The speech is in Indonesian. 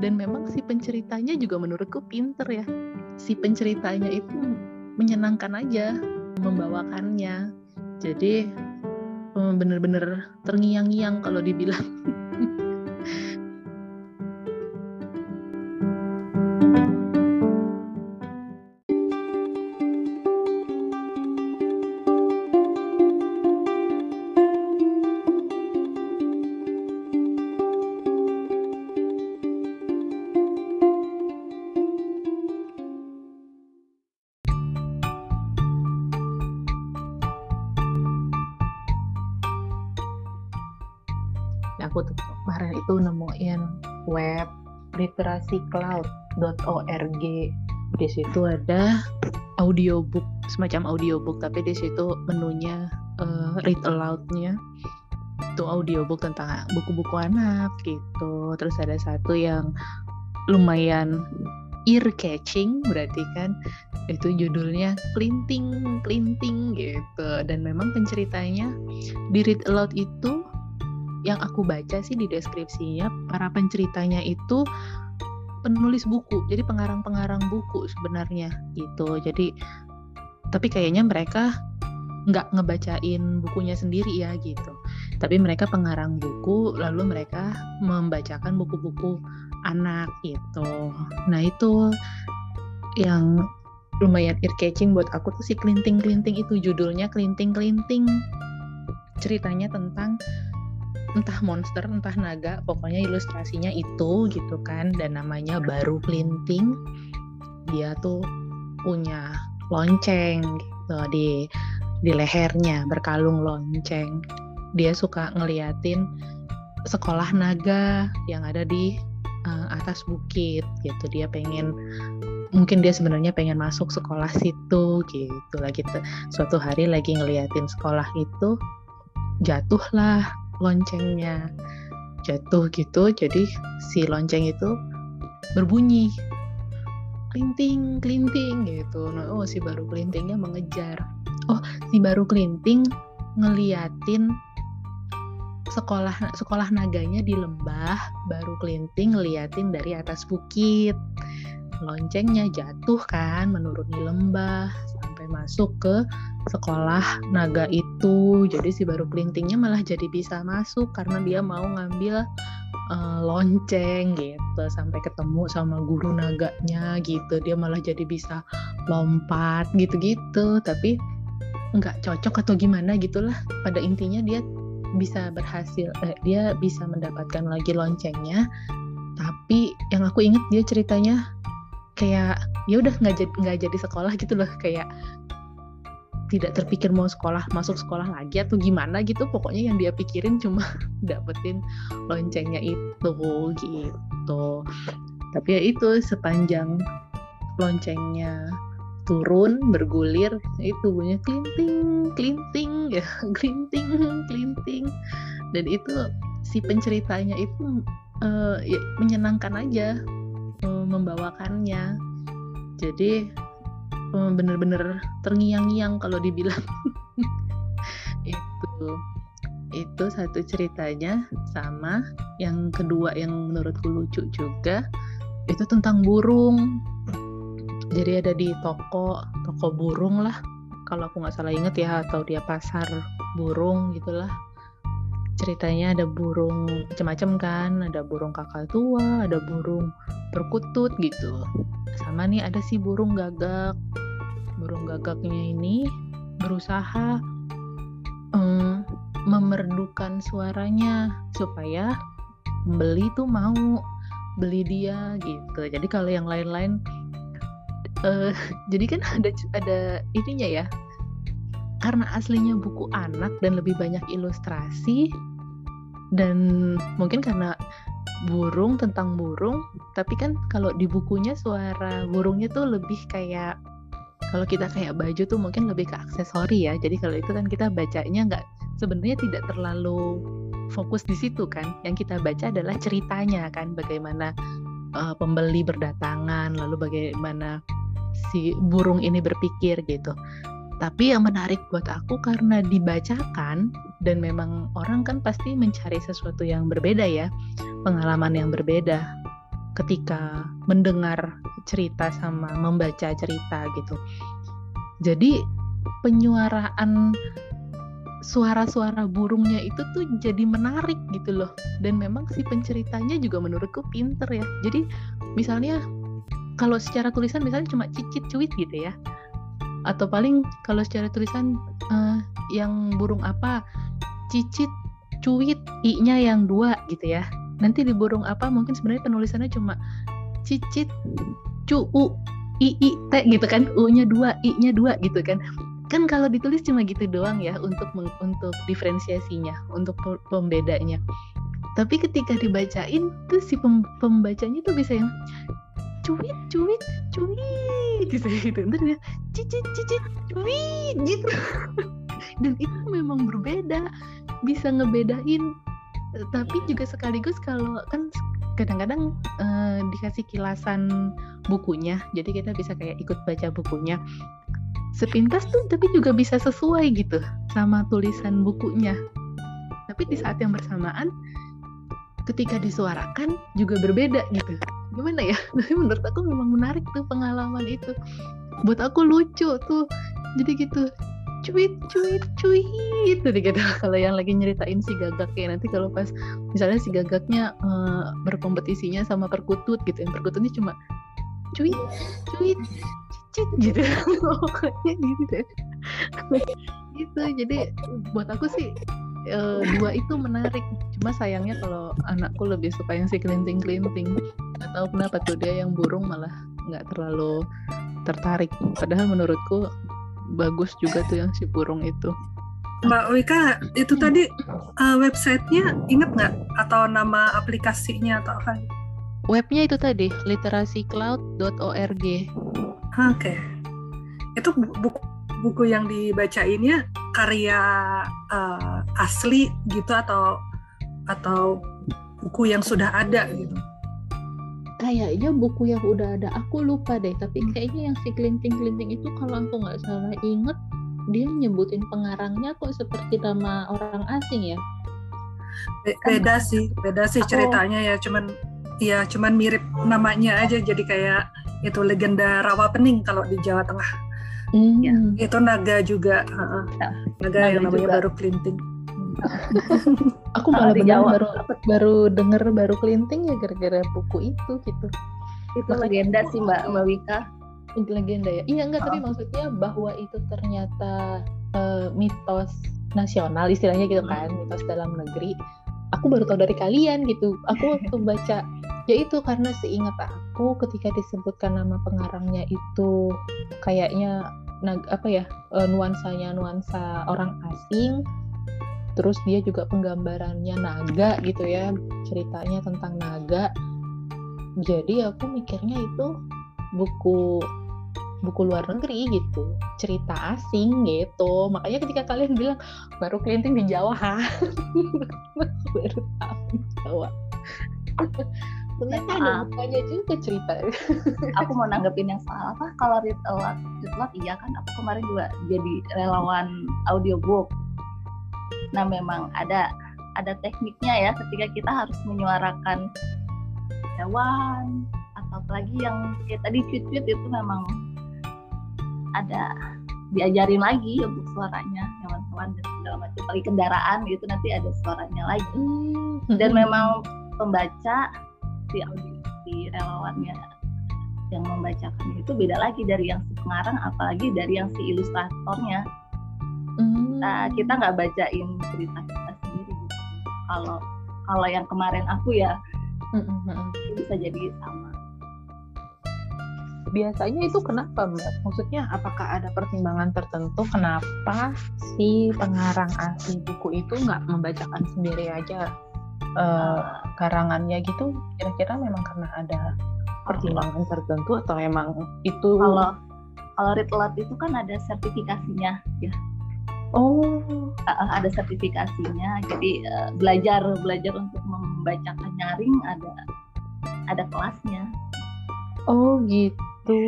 dan memang si penceritanya juga menurutku pinter ya. Si penceritanya itu menyenangkan aja membawakannya. Jadi bener-bener terngiang-ngiang kalau dibilang aku tuh kemarin itu nemuin web literasi.cloud.org di situ ada audiobook semacam audiobook tapi di situ menunya uh, read aloud-nya. Itu audiobook tentang buku-buku anak gitu. Terus ada satu yang lumayan ear catching berarti kan. Itu judulnya Clinting Clinting gitu. Dan memang penceritanya di read aloud itu yang aku baca sih di deskripsinya para penceritanya itu penulis buku jadi pengarang-pengarang buku sebenarnya gitu. Jadi tapi kayaknya mereka nggak ngebacain bukunya sendiri ya gitu. Tapi mereka pengarang buku lalu mereka membacakan buku-buku anak gitu. Nah itu yang lumayan ear catching buat aku tuh si Klinting Klinting itu judulnya Klinting Klinting ceritanya tentang entah monster entah naga pokoknya ilustrasinya itu gitu kan. Dan namanya baru Klinting dia tuh punya lonceng gitu di di lehernya berkalung lonceng. Dia suka ngeliatin sekolah naga yang ada di uh, atas bukit gitu. Dia pengen mungkin dia sebenarnya pengen masuk sekolah situ gitu. Lagi suatu hari lagi ngeliatin sekolah itu jatuhlah loncengnya. Jatuh gitu jadi si lonceng itu berbunyi klinting klinting gitu. Nah, oh si baru klintingnya mengejar. Oh si baru klinting ngeliatin sekolah sekolah naganya di lembah baru klinting ngeliatin dari atas bukit. Loncengnya jatuh kan menuruni lembah masuk ke sekolah naga itu. Jadi si baru kelintingnya malah jadi bisa masuk karena dia mau ngambil uh, lonceng gitu sampai ketemu sama guru naganya gitu. Dia malah jadi bisa lompat gitu-gitu. Tapi nggak cocok atau gimana gitulah. Pada intinya dia bisa berhasil eh, dia bisa mendapatkan lagi loncengnya. Tapi yang aku inget dia ceritanya kayak ya udah nggak jadi nggak jadi sekolah gitu loh kayak tidak terpikir mau sekolah masuk sekolah lagi atau gimana gitu. Pokoknya yang dia pikirin cuma dapetin loncengnya itu gitu. Tapi ya itu sepanjang loncengnya turun bergulir itu bunyinya klinting klinting ya klinting klinting. Dan itu si penceritanya itu uh, ya, menyenangkan aja membawakannya. Jadi bener-bener terngiang-ngiang kalau dibilang. Itu itu satu ceritanya sama yang kedua yang menurutku lucu juga itu tentang burung. Jadi ada di toko toko burung lah. Kalau aku nggak salah inget ya atau dia pasar burung gitulah ceritanya ada burung macam-macam kan ada burung kakak tua ada burung perkutut gitu. Sama nih ada si burung gagak. Burung gagaknya ini berusaha um, memerdukan suaranya supaya beli tuh mau beli dia gitu. Jadi kalau yang lain-lain uh, jadi kan ada ada ininya ya. Karena aslinya buku anak dan lebih banyak ilustrasi dan mungkin karena burung tentang burung tapi kan kalau di bukunya suara burungnya tuh lebih kayak kalau kita kayak baju tuh mungkin lebih ke aksesori ya. Jadi kalau itu kan kita bacanya nggak sebenarnya tidak terlalu fokus di situ kan. Yang kita baca adalah ceritanya kan bagaimana uh, pembeli berdatangan lalu bagaimana si burung ini berpikir gitu tapi yang menarik buat aku karena dibacakan dan memang orang kan pasti mencari sesuatu yang berbeda ya, pengalaman yang berbeda. ketika mendengar cerita sama membaca cerita gitu. Jadi penyuaraan suara-suara burungnya itu tuh jadi menarik gitu loh. Dan memang si penceritanya juga menurutku pinter ya. Jadi misalnya kalau secara tulisan misalnya cuma cicit cuit gitu ya. Atau paling kalau secara tulisan uh, yang burung apa cicit cuit i-nya yang dua gitu ya. Nanti di burung apa mungkin sebenarnya penulisannya cuma cicit cu u i i t gitu kan. U-nya dua i-nya dua gitu kan. Kan kalau ditulis cuma gitu doang ya untuk untuk diferensiasinya untuk pembedanya. Tapi ketika dibacain tuh si pem, pembacanya tuh bisa yang cuit cuit cuit. Gitu gitu. Ntar dia cicit cicit cuit gitu. Dan itu memang berbeda bisa ngebedain. Tapi juga sekaligus kalau kan kadang-kadang uh, dikasih kilasan bukunya. Jadi kita bisa kayak ikut baca bukunya. Sepintas tuh tapi juga bisa sesuai gitu sama tulisan bukunya. Tapi di saat yang bersamaan ketika disuarakan juga berbeda gitu gimana ya? Tapi menurut aku memang menarik tuh pengalaman itu. Buat aku lucu tuh. Jadi gitu cuit cuit cuit. Tadi gitu. Kalau yang lagi nyeritain si gagak ya nanti kalau pas misalnya si gagaknya uh, berkompetisinya sama perkutut gitu yang perkututnya cuma cuit cuit cicit gitu. Pokoknya gitu deh. Gitu. Jadi buat aku sih uh, dua itu menarik. Cuma sayangnya kalau anakku lebih suka yang si kelinting kelinting nggak tahu kenapa tuh dia yang burung malah nggak terlalu tertarik padahal menurutku bagus juga tuh yang si burung itu. Mbak Wika, itu tadi uh, websitenya inget nggak atau nama aplikasinya atau apa? Webnya itu tadi literacicloud.org. Oke, okay. itu buku buku yang dibacainnya karya uh, asli gitu atau atau buku yang sudah ada gitu? Kayaknya buku yang udah ada aku lupa deh tapi kayaknya yang si kelinting kelinting itu kalau aku nggak salah inget dia nyebutin pengarangnya kok seperti nama orang asing ya? Be kan beda sih beda sih ceritanya ya cuman ya cuman mirip namanya aja jadi kayak itu legenda rawa pening kalau di Jawa Tengah. Mm. ya, itu naga juga uh, naga, naga yang namanya juga. baru kelinting aku malah benar baru baru denger baru kelinting ya gara-gara buku itu gitu. Itu Makanya, legenda sih mbak mbak Wika. Legenda ya? Iya enggak oh. tapi maksudnya bahwa itu ternyata uh, mitos nasional istilahnya gitu kan hmm. mitos dalam negeri. Aku baru tahu dari kalian gitu. Aku waktu baca ya itu karena seingat aku ketika disebutkan nama pengarangnya itu kayaknya apa ya eh, nuansanya nuansa orang asing terus dia juga penggambarannya naga gitu ya ceritanya tentang naga. Jadi aku mikirnya itu buku buku luar negeri gitu cerita asing gitu. Makanya ketika kalian bilang baru kelinting di Jawa ha? Baru tahu Jawa. Ternyata ada bukanya juga cerita. Aku mau nanggepin yang salah. Apa? Kalau read a lot, read a lot iya kan? Aku kemarin juga jadi relawan audiobook Nah, memang ada ada tekniknya ya ketika kita harus menyuarakan hewan atau apalagi yang kayak tadi cuit-cuit itu memang ada diajarin lagi untuk suaranya hewan-hewan dan segala macam. Apalagi kendaraan gitu nanti ada suaranya lagi. Hmm. dan memang pembaca si audio si relawannya yang membacakan itu beda lagi dari yang si pengarang apalagi dari yang si ilustratornya Hmm. Nah, kita nggak bacain cerita kita sendiri gitu. Kalau kalau yang kemarin aku ya hmm. bisa jadi sama. Biasanya itu kenapa Mbak? Maksudnya apakah ada pertimbangan tertentu kenapa si pengarang asli buku itu nggak membacakan sendiri aja uh, karangannya gitu? Kira-kira memang karena ada pertimbangan tertentu atau emang itu kalau kalau read aloud itu kan ada sertifikasinya ya Oh, ada sertifikasinya. Jadi uh, belajar belajar untuk membacakan nyaring ada ada kelasnya. Oh gitu.